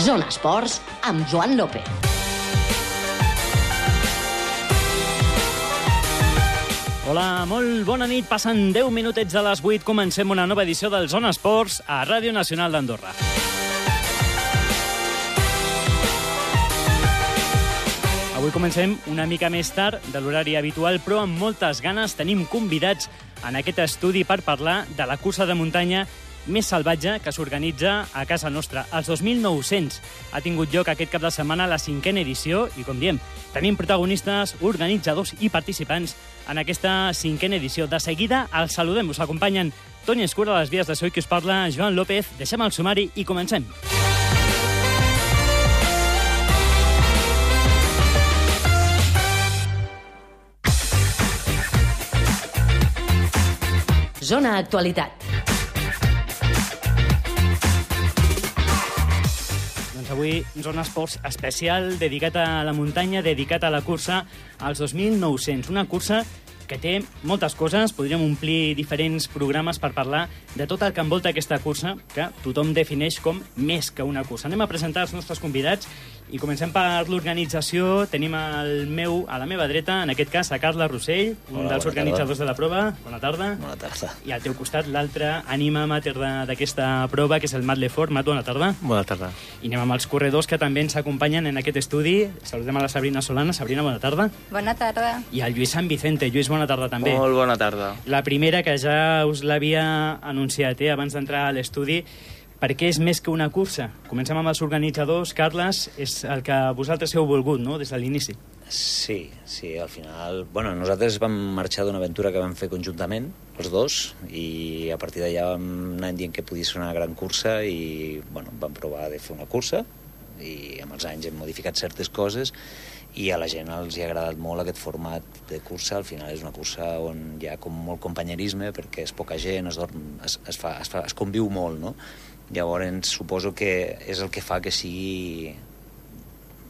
Zona Esports amb Joan López. Hola, molt bona nit. Passen 10 minutets de les 8. Comencem una nova edició del Zona Esports a Ràdio Nacional d'Andorra. Avui comencem una mica més tard de l'horari habitual, però amb moltes ganes tenim convidats en aquest estudi per parlar de la cursa de muntanya més salvatge que s'organitza a casa nostra. Els 2.900 ha tingut lloc aquest cap de setmana la cinquena edició i, com diem, tenim protagonistes, organitzadors i participants en aquesta cinquena edició. De seguida els saludem. Us acompanyen Toni Escura les vies de Soy que us parla, Joan López. Deixem el sumari i comencem. Zona Actualitat. Doncs avui Zona Esports especial dedicat a la muntanya, dedicat a la cursa als 2.900. Una cursa que té moltes coses, podríem omplir diferents programes per parlar de tot el que envolta aquesta cursa, que tothom defineix com més que una cursa. Anem a presentar els nostres convidats i comencem per l'organització. Tenim el meu, a la meva dreta, en aquest cas, a Carla Rossell, un Hola, dels organitzadors tarda. de la prova. Bona tarda. Bona tarda. I al teu costat, l'altre ànima mater de- d'aquesta prova, que és el Mat Lefort. Mat, bona tarda. Bona tarda. I anem amb els corredors que també ens acompanyen en aquest estudi. Saludem a la Sabrina Solana. Sabrina, bona tarda. Bona tarda. I al Lluís Sant Vicente. Lluís, bona tarda també. Molt bona tarda. La primera, que ja us l'havia anunciat eh, abans d'entrar a l'estudi, per què és més que una cursa? Comencem amb els organitzadors. Carles, és el que vosaltres heu volgut, no?, des de l'inici. Sí, sí, al final... Bueno, nosaltres vam marxar d'una aventura que vam fer conjuntament, els dos, i a partir d'allà vam anar dient que podia ser una gran cursa i, bueno, vam provar de fer una cursa i amb els anys hem modificat certes coses i a la gent els hi ha agradat molt aquest format de cursa. Al final és una cursa on hi ha com molt companyerisme perquè és poca gent, es, dorm, es, es, fa, es, fa, es conviu molt, no? Llavors suposo que és el que fa que sigui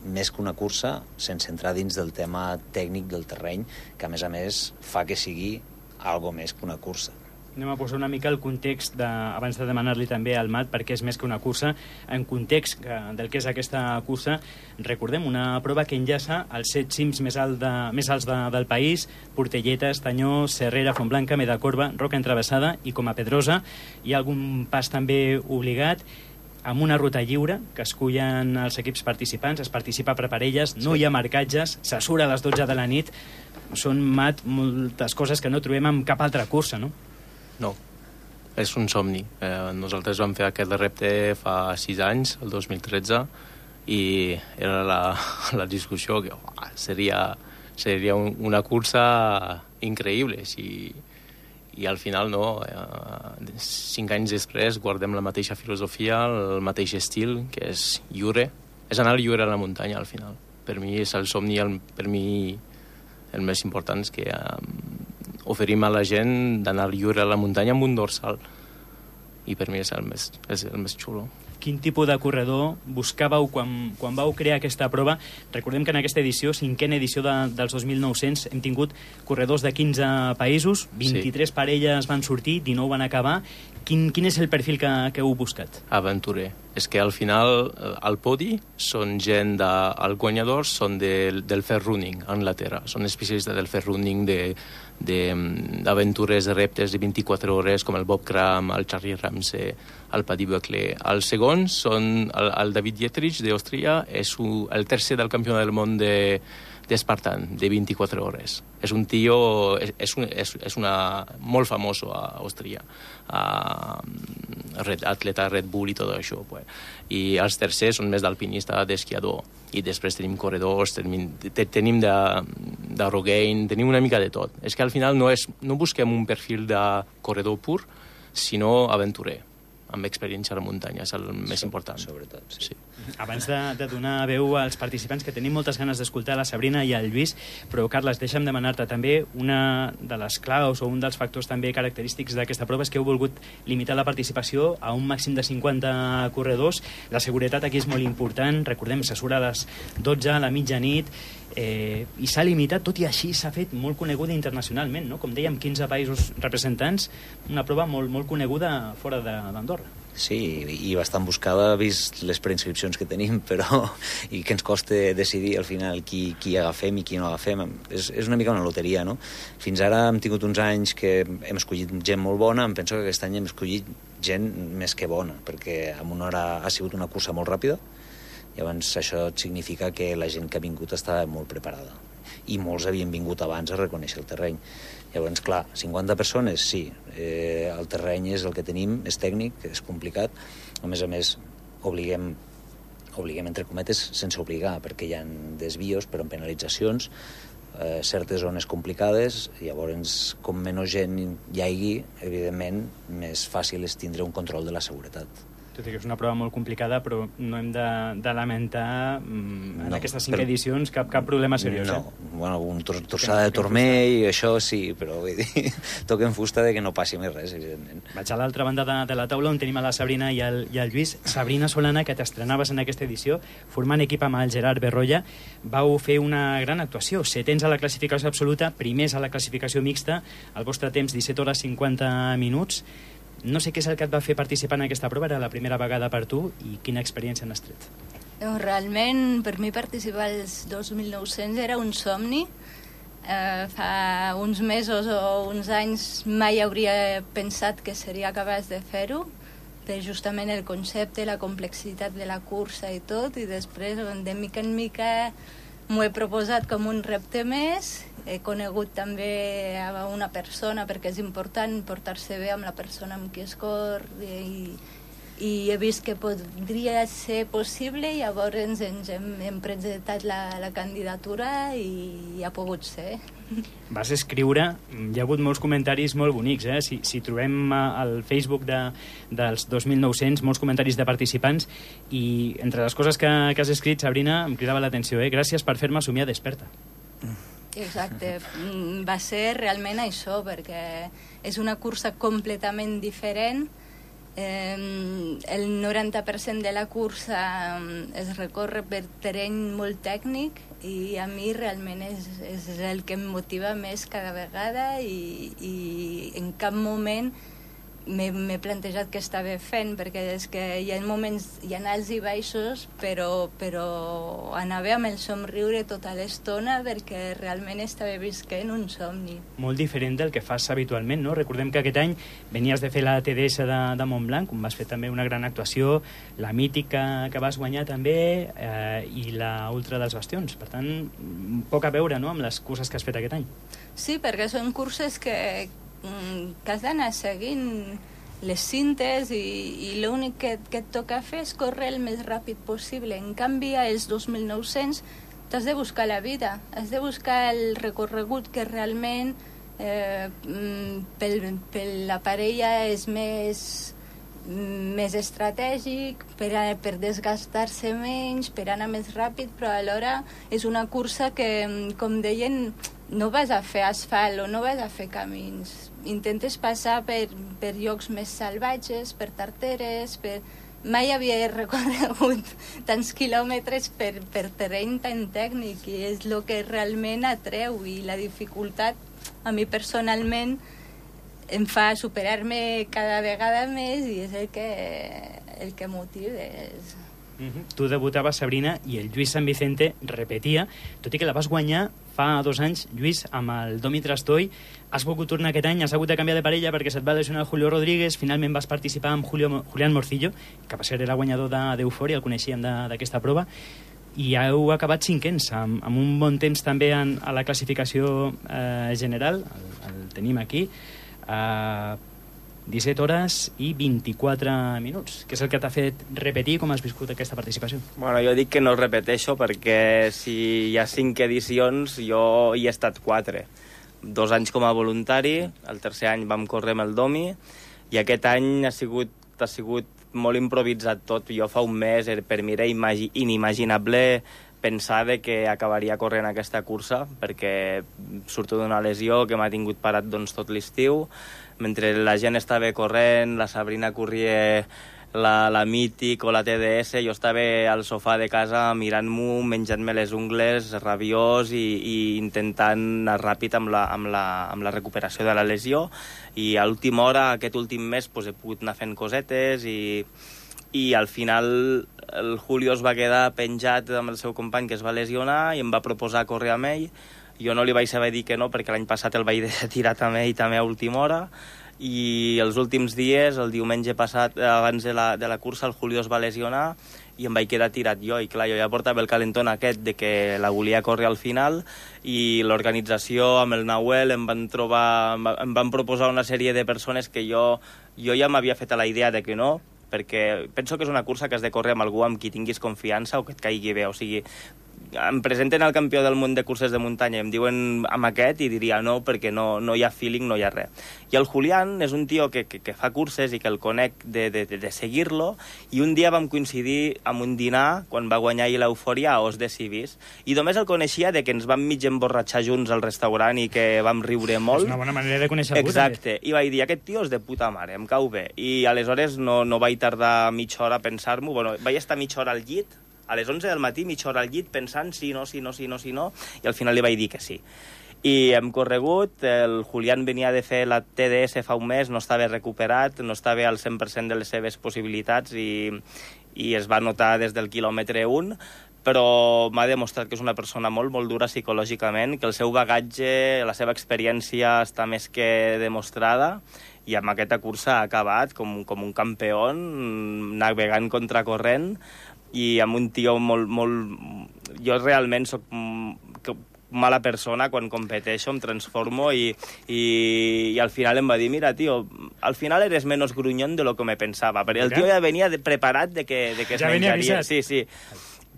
més que una cursa, sense entrar dins del tema tècnic del terreny, que a més a més fa que sigui algo més que una cursa. Anem a posar una mica el context, de, abans de demanar-li també al Mat perquè és més que una cursa, en context que, del que és aquesta cursa, recordem una prova que enllaça els set cims més, alt de, més alts de, del país, Portelleta, Estanyó, Serrera, Fontblanca, Medacorba, Roca Entravessada i com a Pedrosa. Hi ha algun pas també obligat amb una ruta lliure que escullen els equips participants, es participa per parelles, no Sí. hi ha marcatges, se surt a les 12 de la nit, són, Mat, moltes coses que no trobem en cap altra cursa, no? No, és un somni. Eh, nosaltres vam fer aquest repte fa sis anys, el 2013, i era la, la discussió que uah, seria, seria un, una cursa increïble si, i al final no, eh, cinc anys després guardem la mateixa filosofia, el mateix estil, que és lliure. És anar lliure a la muntanya al final. Per mi és el somni, el, per mi el més important és que eh, oferim a la gent d'anar lliure a la muntanya amb un dorsal. I per mi és el més, és el més xulo. Quin tipus de corredor buscàveu quan, quan vau crear aquesta prova? Recordem que en aquesta edició, cinquena edició de, dels 2.900, hem tingut corredors de 15 països, 23 sí. parelles van sortir, 19 van acabar. Quin, quin és el perfil que, que heu buscat? Aventurer. És que al final eh, al podi són gent de... Els guanyadors són del, del fair running a Anglaterra. Són especialistes del fair running de d'aventures, de, reptes de 24 hores, com el Bob Cram, el Charlie Ramsey, el Paddy Buckley. Els segons són el, el David Dietrich, d'Austria, és un, el tercer del campionat del món de, d'Espartan, de 24 hores. És un tio, és, un, és, és una, molt famós a Austria, a, red, atleta Red Bull i tot això. Pues. I els tercers són més d'alpinista, d'esquiador. I després tenim corredors, tenim, te, tenim de, de Rogaine, tenim una mica de tot. És que al final no, és, no busquem un perfil de corredor pur, sinó aventurer amb experiència a la muntanya, és el més important. Sobretot, sí. sí. Abans de, de donar veu als participants, que tenim moltes ganes d'escoltar la Sabrina i el Lluís, però, Carles, deixa'm demanar-te també una de les claus o un dels factors també característics d'aquesta prova és que heu volgut limitar la participació a un màxim de 50 corredors. La seguretat aquí és molt important, recordem, se surt a les 12 a la mitjanit, eh, i s'ha limitat, tot i així s'ha fet molt coneguda internacionalment, no? Com dèiem, 15 països representants, una prova molt, molt coneguda fora de- d'Andorra. Sí, i bastant buscada, vist les preinscripcions que tenim, però i que ens costa decidir al final qui, qui agafem i qui no agafem. És, és una mica una loteria, no? Fins ara hem tingut uns anys que hem escollit gent molt bona, em penso que aquest any hem escollit gent més que bona, perquè en una hora ha sigut una cursa molt ràpida, llavors això significa que la gent que ha vingut estava molt preparada i molts havien vingut abans a reconèixer el terreny. Llavors, clar, 50 persones, sí, eh, el terreny és el que tenim, és tècnic, és complicat, a més a més obliguem obliguem entre cometes sense obligar, perquè hi ha desvios, però amb penalitzacions, eh, certes zones complicades, llavors com menys gent hi hagi, evidentment, més fàcil és tindre un control de la seguretat tot i que és una prova molt complicada, però no hem de, de lamentar mm, en No, aquestes cinc però- edicions cap, cap problema seriós. No, Eh? bueno, un tor torçada de turmell, això sí, però vull dir, toquem fusta de que no passi més res, evidentment. Vaig a l'altra banda de, de la taula on tenim a la Sabrina i el, i el Lluís. Sabrina Solana, que t'estrenaves en aquesta edició, formant equip amb el Gerard Berrolla, vau fer una gran actuació. Setents a la classificació absoluta, primers a la classificació mixta, el vostre temps 17 hores 50 minuts. No sé què és el que et va fer participar en aquesta prova, era la primera vegada per tu, i quina experiència n'has tret? Doncs realment, per mi participar als 2.900 era un somni. Eh, fa uns mesos o uns anys mai hauria pensat que seria capaç de fer-ho, per justament el concepte, la complexitat de la cursa i tot, i després, de mica en mica, m'ho he proposat com un repte més. He conegut també a una persona, perquè és important portar-se bé amb la persona amb qui es cor, i, i he vist que podria ser possible i llavors ens hem, hem presentat la, la candidatura i ha pogut ser. Vas escriure, hi ha hagut molts comentaris molt bonics, eh? si, si trobem eh, al Facebook de, dels 2.900 molts comentaris de participants i entre les coses que, que has escrit, Sabrina, em cridava l'atenció, eh? gràcies per fer-me somiar desperta. Exacte, Mm, va ser realment això, perquè és una cursa completament diferent. Eh, el 90% de la cursa es recorre per terreny molt tècnic i a mi realment és, és el que em motiva més cada vegada i, i en cap moment m'he plantejat què estava fent, perquè és que hi ha moments, hi ha alts i baixos, però, però anava amb el somriure tota l'estona perquè realment estava visquent un somni. Molt diferent del que fas habitualment, no? Recordem que aquest any venies de fer la TDS de, de Montblanc, on vas fer també una gran actuació, la mítica que vas guanyar també eh, i la Ultra dels Bastions. Per tant, poc a veure no? amb les curses que has fet aquest any. Sí, perquè són curses que, que has d'anar seguint les cintes i, i l'únic que, que et toca fer és córrer el més ràpid possible. En canvi, als 2.900 t'has de buscar la vida, has de buscar el recorregut que realment eh, mm, pel, per la parella és més mm, més estratègic, per, a, per desgastar-se menys, per anar més ràpid, però alhora és una cursa que, mm, com deien, no vas a fer asfalt o no vas a fer camins. Intentes passar per, per llocs més salvatges, per tarteres, per... Mai havia recorregut tants quilòmetres per, per terreny tan tècnic i és el que realment atreu i la dificultat a mi personalment em fa superar-me cada vegada més i és el que, el que motiva. És... Uh -huh. Tu debutaves, Sabrina, i el Lluís San Vicente repetia, tot i que la vas guanyar fa dos anys, Lluís, amb el Domi Trastoi. Has volgut tornar aquest any, has hagut de canviar de parella perquè se't va lesionar Julio Rodríguez, finalment vas participar amb Julio, Julián Morcillo, que va ser el guanyador d'Eufòria, el coneixíem de- d'aquesta prova, i heu acabat cinquens, amb, amb un bon temps també en, a la classificació eh, general, el, el tenim aquí, eh, 17 hores i 24 minuts, que és el que t'ha fet repetir com has viscut aquesta participació. Bueno, jo dic que no repeteixo perquè si hi ha cinc edicions, jo hi he estat quatre. Dos anys com a voluntari, el tercer any vam córrer amb el Domi, i aquest any ha sigut, ha sigut molt improvisat tot. Jo fa un mes, per mi era imagi inimaginable pensar de que acabaria corrent aquesta cursa, perquè surto d'una lesió que m'ha tingut parat doncs, tot l'estiu, mentre la gent estava corrent, la Sabrina corria la, la Mític o la TDS, jo estava al sofà de casa mirant-m'ho, menjant-me les ungles, rabiós i, i intentant anar ràpid amb la, amb, la, amb la recuperació de la lesió. I a l'última hora, aquest últim mes, pues, he pogut anar fent cosetes i, i al final el Julio es va quedar penjat amb el seu company que es va lesionar i em va proposar córrer amb ell. Jo no li vaig saber dir que no perquè l'any passat el vaig deixar tirat amb ell també a última hora. I els últims dies, el diumenge passat, abans de la, de la cursa, el Julio es va lesionar i em vaig quedar tirat jo, i clar, jo ja portava el calentón aquest de que la volia córrer al final i l'organització amb el Nahuel em van trobar, em van proposar una sèrie de persones que jo, jo ja m'havia fet a la idea de que no, perquè penso que és una cursa que has de córrer amb algú amb qui tinguis confiança o que et caigui bé, o sigui, em presenten al campió del món de curses de muntanya i em diuen amb aquest i diria no perquè no, no hi ha feeling, no hi ha res. I el Julián és un tio que, que, que fa curses i que el conec de, de, de, de seguir-lo i un dia vam coincidir amb un dinar quan va guanyar ahir l'eufòria a Os de Civis i només el coneixia de que ens vam mig emborratxar junts al restaurant i que vam riure molt. És una bona manera de conèixer algú. Exacte. I vaig dir, aquest tio és de puta mare, em cau bé. I aleshores no, no vaig tardar mitja hora a pensar-m'ho. Bueno, vaig estar mitja hora al llit a les 11 del matí, mitja hora al llit, pensant sí, no, sí, no, sí, no, sí, no, i al final li vaig dir que sí. I hem corregut, el Julián venia de fer la TDS fa un mes, no estava recuperat, no estava al 100% de les seves possibilitats i, i es va notar des del quilòmetre 1, però m'ha demostrat que és una persona molt, molt dura psicològicament, que el seu bagatge, la seva experiència està més que demostrada i amb aquesta cursa ha acabat com, com un campió navegant contracorrent i amb un tio molt... molt... Jo realment sóc mala persona quan competeixo, em transformo i, i, i al final em va dir, mira, tio, al final eres menos gruñón de lo que me pensava, perquè el tio ja venia de, preparat de que, de que es ja menjaria. Sí, sí.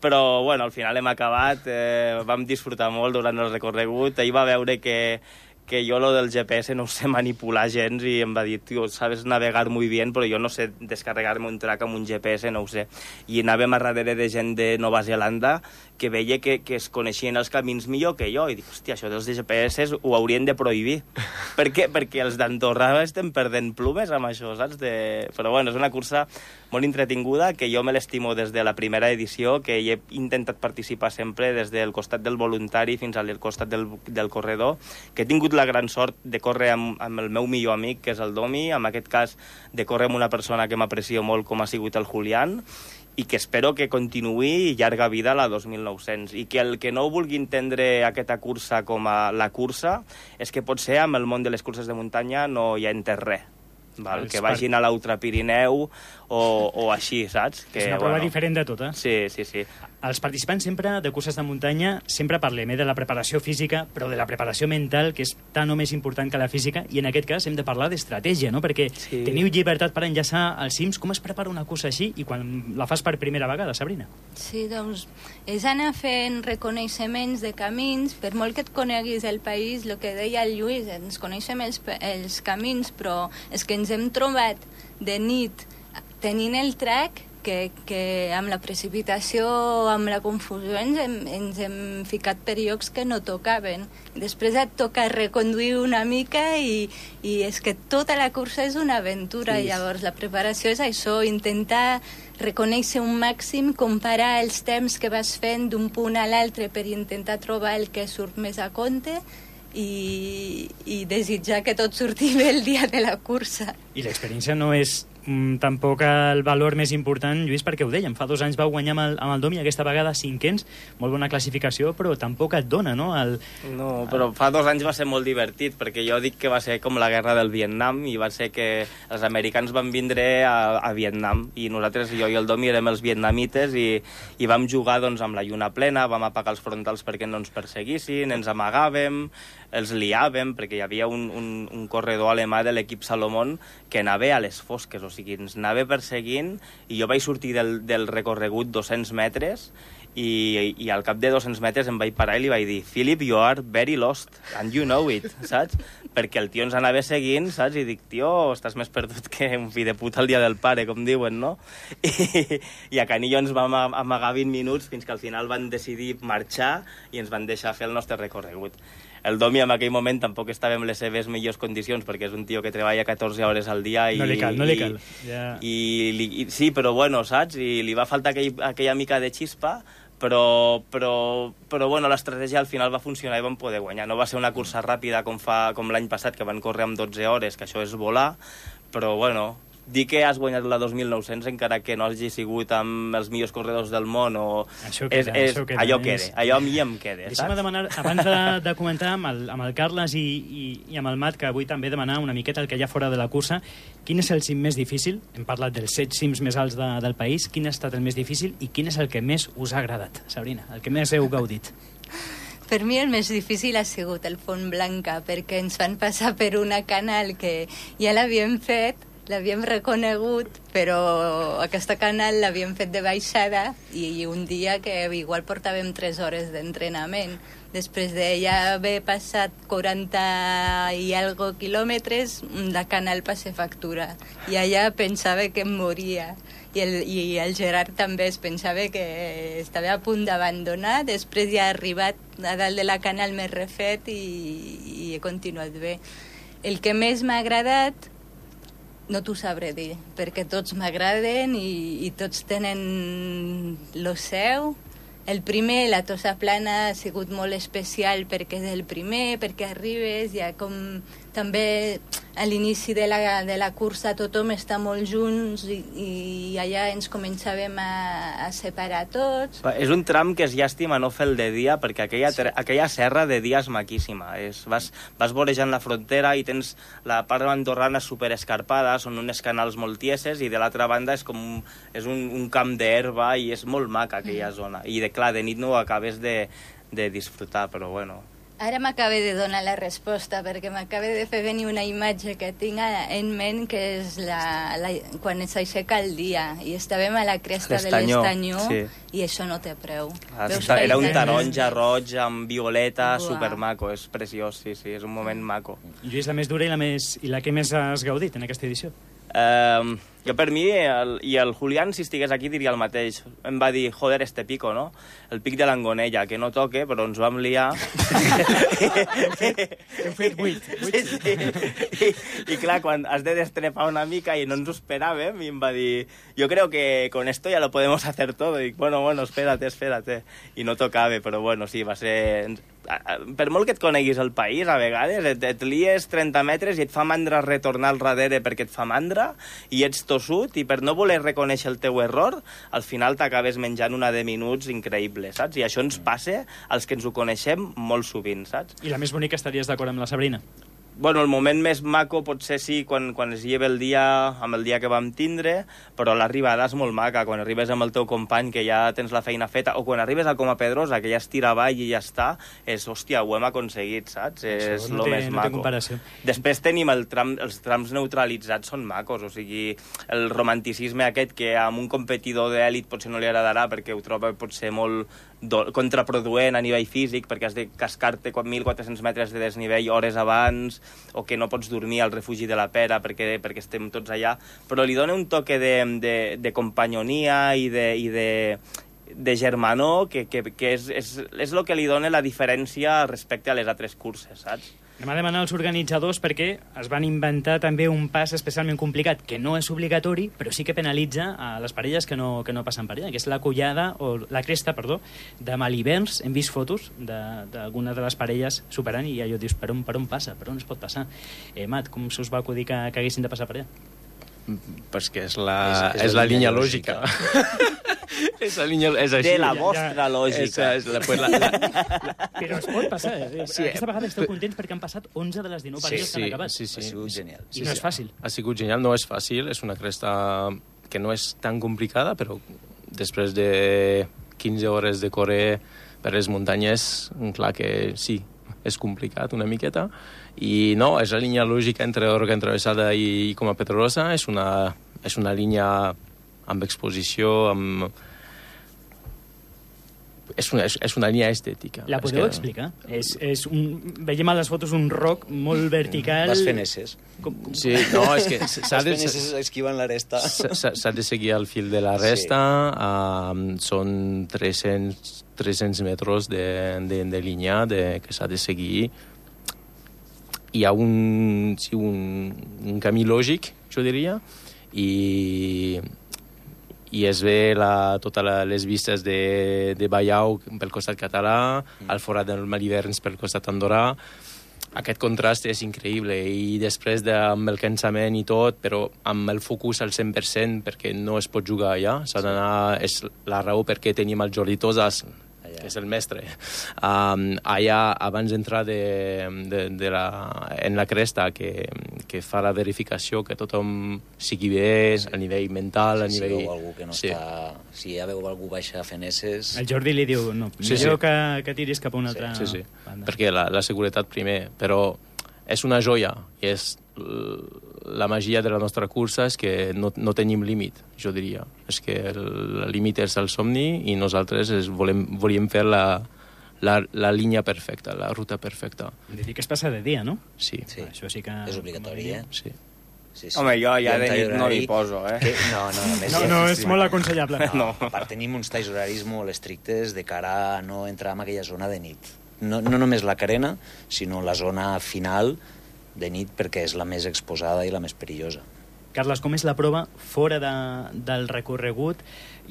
Però, bueno, al final hem acabat, eh, vam disfrutar molt durant el recorregut, ell va veure que, que jo lo del GPS no sé manipular gens i em va dir, tio, sabes navegar muy bien, però jo no sé descarregar-me un track amb un GPS, no ho sé. I anàvem a darrere de gent de Nova Zelanda que veia que, que es coneixien els camins millor que jo, i dic, hòstia, això dels GPS ho haurien de prohibir. per què? Perquè els d'Andorra estem perdent plumes amb això, saps? De... Però bueno, és una cursa molt entretinguda, que jo me l'estimo des de la primera edició, que hi he intentat participar sempre des del costat del voluntari fins al costat del, del corredor, que he tingut la gran sort de córrer amb, amb el meu millor amic, que és el Domi, en aquest cas de córrer amb una persona que m'aprecio molt com ha sigut el Julián, i que espero que continuï llarga vida la 2900 i que el que no vulgui entendre aquesta cursa com a la cursa és que potser amb el món de les curses de muntanya no hi ha enter res val? que vagin a l'Ultra Pirineu o, o així, saps? Que, és una prova bueno, diferent de tot, eh? Sí, sí, sí. Els participants sempre de curses de muntanya sempre parlem eh, de la preparació física, però de la preparació mental, que és tan o més important que la física, i en aquest cas hem de parlar d'estratègia, no? Perquè Sí. teniu llibertat per enllaçar els cims. Com es prepara una cursa així i quan la fas per primera vegada, Sabrina? Sí, doncs és anar fent reconeixements de camins, per molt que et coneguis el país, el que deia el Lluís, ens coneixem els, els camins, però és que ens hem trobat de nit tenint el trek que, que amb la precipitació, amb la confusió, ens hem, ens hem ficat per llocs que no tocaven. Després et toca reconduir una mica i, i és que tota la cursa és una aventura. Sí. Llavors, la preparació és això, intentar reconèixer un màxim, comparar els temps que vas fent d'un punt a l'altre per intentar trobar el que surt més a compte i, i desitjar que tot surti bé el dia de la cursa. I l'experiència no és mm, tampoc el valor més important, Lluís, perquè ho dèiem, fa dos anys vau guanyar amb el, amb el Domi, aquesta vegada cinquens, molt bona classificació, però tampoc et dona, no? El, No, però fa dos anys va ser molt divertit, perquè jo dic que va ser com la guerra del Vietnam, i va ser que els americans van vindre a, a Vietnam, i nosaltres, jo i el Domi, érem els vietnamites, i, i vam jugar doncs, amb la lluna plena, vam apagar els frontals perquè no ens perseguissin, ens amagàvem, els liàvem, perquè hi havia un, un, un corredor alemà de l'equip Salomón que anava a les fosques, o sigui, ens anava perseguint, i jo vaig sortir del, del recorregut 200 metres, i, i al cap de 200 metres em vaig parar i li vaig dir Philip, you are very lost, and you know it, saps? Perquè el tio ens anava seguint, saps? I dic, tio, estàs més perdut que un fill de puta el dia del pare, com diuen, no? I, i a Canillo ens vam am- amagar 20 minuts fins que al final van decidir marxar i ens van deixar fer el nostre recorregut. El Domi en aquell moment tampoc estava en les seves millors condicions, perquè és un tio que treballa 14 hores al dia i... No li cal, no li cal. Ja... I, i, sí, però bueno, saps? I li va faltar aquell, aquella mica de xispa, però, però, però bueno, l'estratègia al final va funcionar i vam poder guanyar. No va ser una cursa ràpida com, fa, com l'any passat, que van córrer amb 12 hores, que això és volar, però bueno, dir que has guanyat la 2.900 encara que no hagi sigut amb els millors corredors del món o... Això queda, és, és, això queda. Allò queda, allò a mi em queda, Deixa'm saps? demanar, abans de, de comentar amb el, amb el Carles i, i, i amb el Mat, que vull també demanar una miqueta el que hi ha fora de la cursa, quin és el cim més difícil? Hem parlat dels set cims més alts de, del país. Quin ha estat el més difícil i quin és el que més us ha agradat, Sabrina? El que més heu gaudit? Per mi el més difícil ha sigut el Font Blanca, perquè ens van passar per una canal que ja l'havíem fet, l'havíem reconegut, però aquesta canal l'havíem fet de baixada i un dia que igual portàvem 3 hores d'entrenament. Després de ja haver passat 40 i algo quilòmetres, la canal passa factura. I allà pensava que em moria. I el, I el Gerard també es pensava que estava a punt d'abandonar. Després ja ha arribat a dalt de la canal més refet i, i he continuat bé. El que més m'ha agradat no t'ho sabré dir, perquè tots m'agraden i, i tots tenen lo seu. El primer, la Tossa Plana, ha sigut molt especial perquè és el primer, perquè arribes, ja com també a l'inici de, la, de la cursa tothom està molt junts i, i allà ens començàvem a, a separar tots. És un tram que és llàstima no fer el de dia, perquè aquella, sí. aquella serra de dia és maquíssima. És, vas, vas vorejant la frontera i tens la part andorrana super escarpada, són unes canals molt tieses, i de l'altra banda és com un, és un, un camp d'herba i és molt maca aquella mm. zona. I de clar, de nit no ho acabes de, de disfrutar, però bueno, Ara m'acaba de donar la resposta perquè m'acaba de fer venir una imatge que tinc en ment que és la, la, quan s'aixeca el dia i estàvem a la cresta de l'estanyó sí. i això no té preu. Ah, era un taronja roig amb violeta, Uah. supermaco, és preciós, sí, sí, és un moment maco. Lluís, la més dura i la, més, i la que més has gaudit en aquesta edició? Um, jo per mi, el, i el Julián, si estigués aquí, diria el mateix. Em va dir, joder, este pico, no? El pic de l'Angonella, que no toque, però ens vam liar. Hem fet vuit. vuit. Sí, sí. I, I clar, quan has de destrepar una mica i no ens ho esperàvem, i em va dir, jo creo que con esto ya lo podemos hacer todo. I dic, bueno, bueno, espérate, espérate. I no tocava, però bueno, sí, va ser per molt que et coneguis el país, a vegades et, et lies 30 metres i et fa mandra retornar al darrere perquè et fa mandra i ets tossut i per no voler reconèixer el teu error, al final t'acabes menjant una de minuts increïble, saps? I això ens passa als que ens ho coneixem molt sovint, saps? I la més bonica estaries d'acord amb la Sabrina? Bueno, el moment més maco potser sí quan, quan es lleva el dia amb el dia que vam tindre, però l'arribada és molt maca, quan arribes amb el teu company que ja tens la feina feta, o quan arribes a Coma Pedrosa, que ja es tira avall i ja està, és, hòstia, ho hem aconseguit, saps? Això és no el més no maco. comparació. Després tenim el tram, els trams neutralitzats, són macos, o sigui, el romanticisme aquest que a un competidor d'èlit potser no li agradarà perquè ho troba potser molt contraproduent a nivell físic perquè has de cascar-te 1.400 metres de desnivell hores abans o que no pots dormir al refugi de la Pera perquè, perquè estem tots allà, però li dona un toque de, de, de companyonia i de, i de, de germanor que, que, que és, és, és el que li dona la diferència respecte a les altres curses, saps? Anem a demanar als organitzadors perquè es van inventar també un pas especialment complicat, que no és obligatori, però sí que penalitza a les parelles que no, que no passen per allà, que és la collada, o la cresta, perdó, de Malivers. Hem vist fotos d'alguna de, de les parelles superant i allò dius, per on, per on passa? Per on es pot passar? Eh, Mat, com se us va acudir que, que haguessin de passar per allà? Pues que és la, és, és, és la, la línia lògica. lògica. és, la línia, és així. De la vostra ja, lògica. És, és la, pues la, la, la... Però es pot passar. Eh? Sí, Aquesta vegada esteu contents perquè han passat 11 de les 19 parelles sí, que han acabat. Sí, sí. Ha sigut genial. I sí, no és fàcil. Ha sigut genial, no és fàcil. És una cresta que no és tan complicada, però després de 15 hores de córrer per les muntanyes, clar que sí, és complicat una miqueta. I no, és la línia lògica entre Orga Entravessada i, i com a Pedrosa. És una, és una línia amb exposició, amb, és una, és, és una línia estètica. La podeu que... explicar? És, és un, veiem a les fotos un roc molt vertical... Vas fent esses. Com, com... Sí, no, és que s'ha de... Les esses esquiven la resta. S'ha de seguir el fil de la resta. Sí. Um, són 300, 300 metres de, de, de línia de, que s'ha de seguir hi ha un, sí, un, un camí lògic, jo diria, i, i es ve la, totes les vistes de, de Ballau pel costat català, mm. el forat del Maliverns pel costat andorà, aquest contrast és increïble i després de, amb el cansament i tot, però amb el focus al 100% perquè no es pot jugar allà, s'ha d'anar, és la raó perquè tenim el Jordi Tosas, que és el mestre, um, allà abans d'entrar de, de, de la, en la cresta que, que fa la verificació que tothom sigui bé sí. a nivell mental, a si nivell... Si veu algú que no sí. està... Si ja veu algú baixa fent esses... El Jordi li diu, no, Sí, millor sí. Que, que tiris cap a una altra Sí, sí, banda. perquè la, la seguretat primer, però és una joia, i és la magia de la nostra cursa és que no, no tenim límit, jo diria. És que el límit és el somni i nosaltres es volem, volíem fer la, la, la línia perfecta, la ruta perfecta. De dir que es passa de dia, no? Sí, Sí. Això sí que... És obligatori, eh? sí. Sí, sí. Home, jo ja Hi de nit no li poso, eh? Que, no, no, més... No, ja- no, és molt aconsellable. No, a part tenim uns talls horaris molt estrictes de cara a no entrar en aquella zona de nit. No, no només la carena, sinó la zona final de nit perquè és la més exposada i la més perillosa. Carles, com és la prova fora de, del recorregut?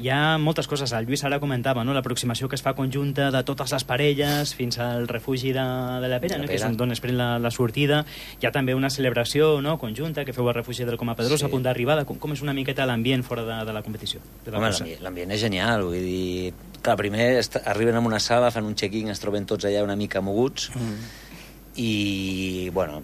Hi ha moltes coses. El Lluís ara comentava, no? l'aproximació que es fa conjunta de totes les parelles fins al refugi de, de la Pera, la no? que és Pera. on es pren la, la sortida. Hi ha també una celebració no? conjunta que feu al refugi del Coma Pedrosa Sí. a punt d'arribada. Com, com és una miqueta l'ambient fora de, de la competició? De la Home, l'ambient- és genial, vull dir... Clar, primer arriben a una sala, fan un check-in, es troben tots allà una mica moguts, mm. I, bueno,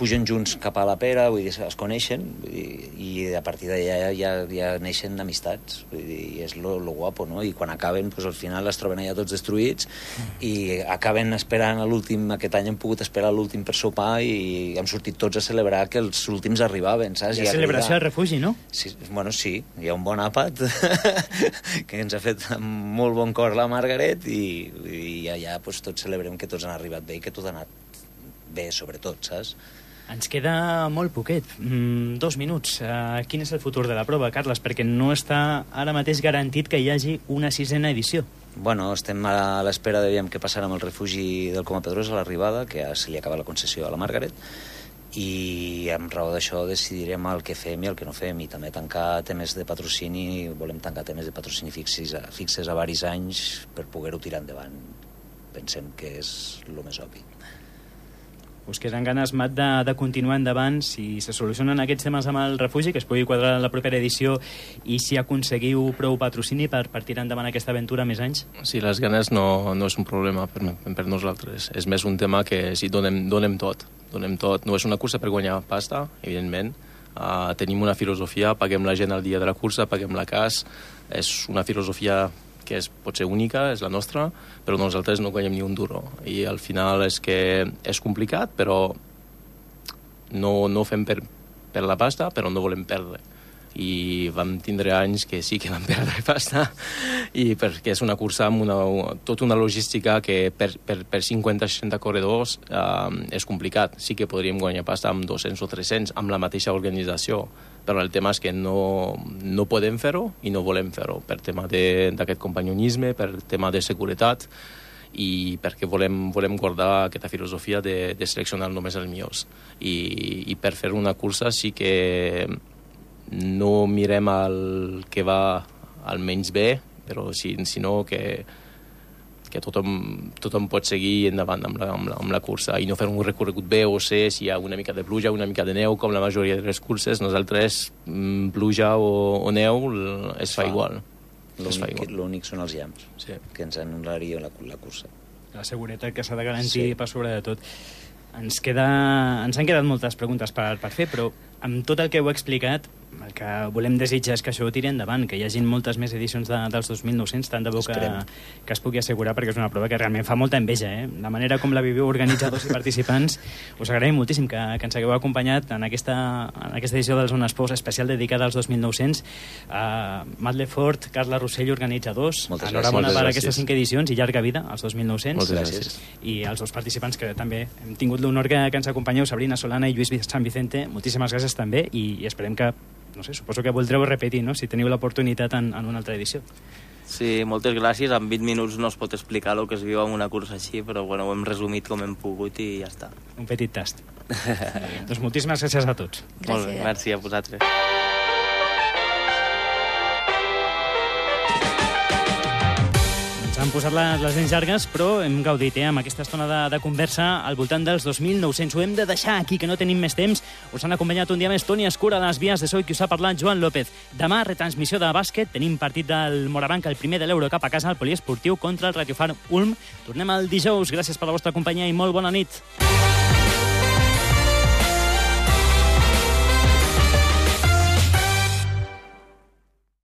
pugen junts cap a la pera, vull dir, es coneixen, vull dir, i a partir d'allà ja, ja, ja neixen amistats, vull dir, i és lo, lo guapo, no? I quan acaben, pues, al final es troben allà tots destruïts, i acaben esperant a l'últim, aquest any hem pogut esperar l'últim per sopar, i hem sortit tots a celebrar que els últims arribaven, saps? Ha I celebració al arribar- refugi, no? Sí, bueno, sí, hi ha un bon àpat que ens ha fet amb molt bon cor la Margaret i, i allà pues, tots celebrem que tots han arribat bé i que tot ha anat bé, sobretot, saps? Ens queda molt poquet, mm, dos minuts. Uh, quin és el futur de la prova, Carles? Perquè no està ara mateix garantit que hi hagi una sisena edició. Bueno, estem a l'espera de veure què passarà amb el refugi del Coma Pedrosa a l'arribada, que ja se li acaba la concessió a la Margaret, i amb raó d'això decidirem el que fem i el que no fem, i també tancar temes de patrocini, volem tancar temes de patrocini fixes, a- fixes a varis anys per poder-ho tirar endavant. Pensem que és el més obvi. Us queden ganes, Mat, de, de continuar endavant si se solucionen aquests temes amb el refugi, que es pugui quadrar la propera edició i si aconseguiu prou patrocini per, tirar endavant aquesta aventura més anys? Sí, les ganes no, no és un problema per, per nosaltres. És més un tema que si donem, donem tot. Donem tot. No és una cursa per guanyar pasta, evidentment. Uh, tenim una filosofia, paguem la gent al dia de la cursa, paguem la cas. És una filosofia que és, pot ser única, és la nostra, però nosaltres no guanyem ni un duro. I al final és que és complicat, però no, no ho fem per, per la pasta, però no volem perdre i vam tindre anys que sí que vam perdre pasta i perquè és una cursa amb una, tota una logística que per, per, per 50-60 corredors eh, és complicat. Sí que podríem guanyar pasta amb 200 o 300 amb la mateixa organització, però el tema és que no, no podem fer-ho i no volem fer-ho per tema d'aquest companyonisme, per tema de seguretat i perquè volem, volem guardar aquesta filosofia de, de seleccionar només els millors. I, I per fer una cursa sí que no mirem el que va al menys bé, però si, sinó que, que tothom, tothom pot seguir endavant amb la, amb, la, amb la cursa i no fer un recorregut B o C si hi ha una mica de pluja, una mica de neu, com la majoria de les curses. Nosaltres, mm, pluja o, o neu, es fa fa. igual. Es fa L'únic són els llamps, Sí. que ens anul·laria la, la cursa. La seguretat que s'ha de garantir sí. per sobre de tot. Ens, queda, ens han quedat moltes preguntes per, per fer, però amb tot el que heu explicat, el que volem desitjar és que això ho tiri endavant, que hi hagin moltes més edicions de, dels 2.900, tant de bo que, que es pugui assegurar, perquè és una prova que realment fa molta enveja. Eh? La manera com la viviu organitzadors i participants, us agraïm moltíssim que, que ens hagueu acompanyat en aquesta, en aquesta edició del Zona Esports especial dedicada als 2.900. Uh, Mat Lefort, Carla Rossell, organitzadors, Moltes enhorabona gràcies. per Moltes aquestes gràcies. cinc edicions i llarga vida als 2.900 Moltes gràcies. gràcies. i als dos participants que també hem tingut l'honor que, que ens acompanyeu, Sabrina Solana i Lluís Sant Vicente, moltíssimes gràcies també i, i esperem que, no sé, suposo que voldreu repetir, no?, si teniu l'oportunitat en, en una altra edició. Sí, moltes gràcies. En 20 minuts no es pot explicar el que es viu en una cursa així, però bueno, ho hem resumit com hem pogut i ja està. Un petit tast. doncs moltíssimes gràcies a tots. Molt bé, Gràcies. merci a vosaltres. Han posat les, les dents llargues, però hem gaudit eh, amb aquesta estona de, de conversa al voltant dels 2.900. Ho hem de deixar aquí, que no tenim més temps. Us han acompanyat un dia més Toni Escura a les vies de Soy, qui us ha parlat Joan López. Demà, retransmissió de bàsquet. Tenim partit del Morabanc, el primer de l'Euro cap a casa, el poliesportiu contra el Radiofar Ulm. Tornem el dijous. Gràcies per la vostra companyia i molt bona nit.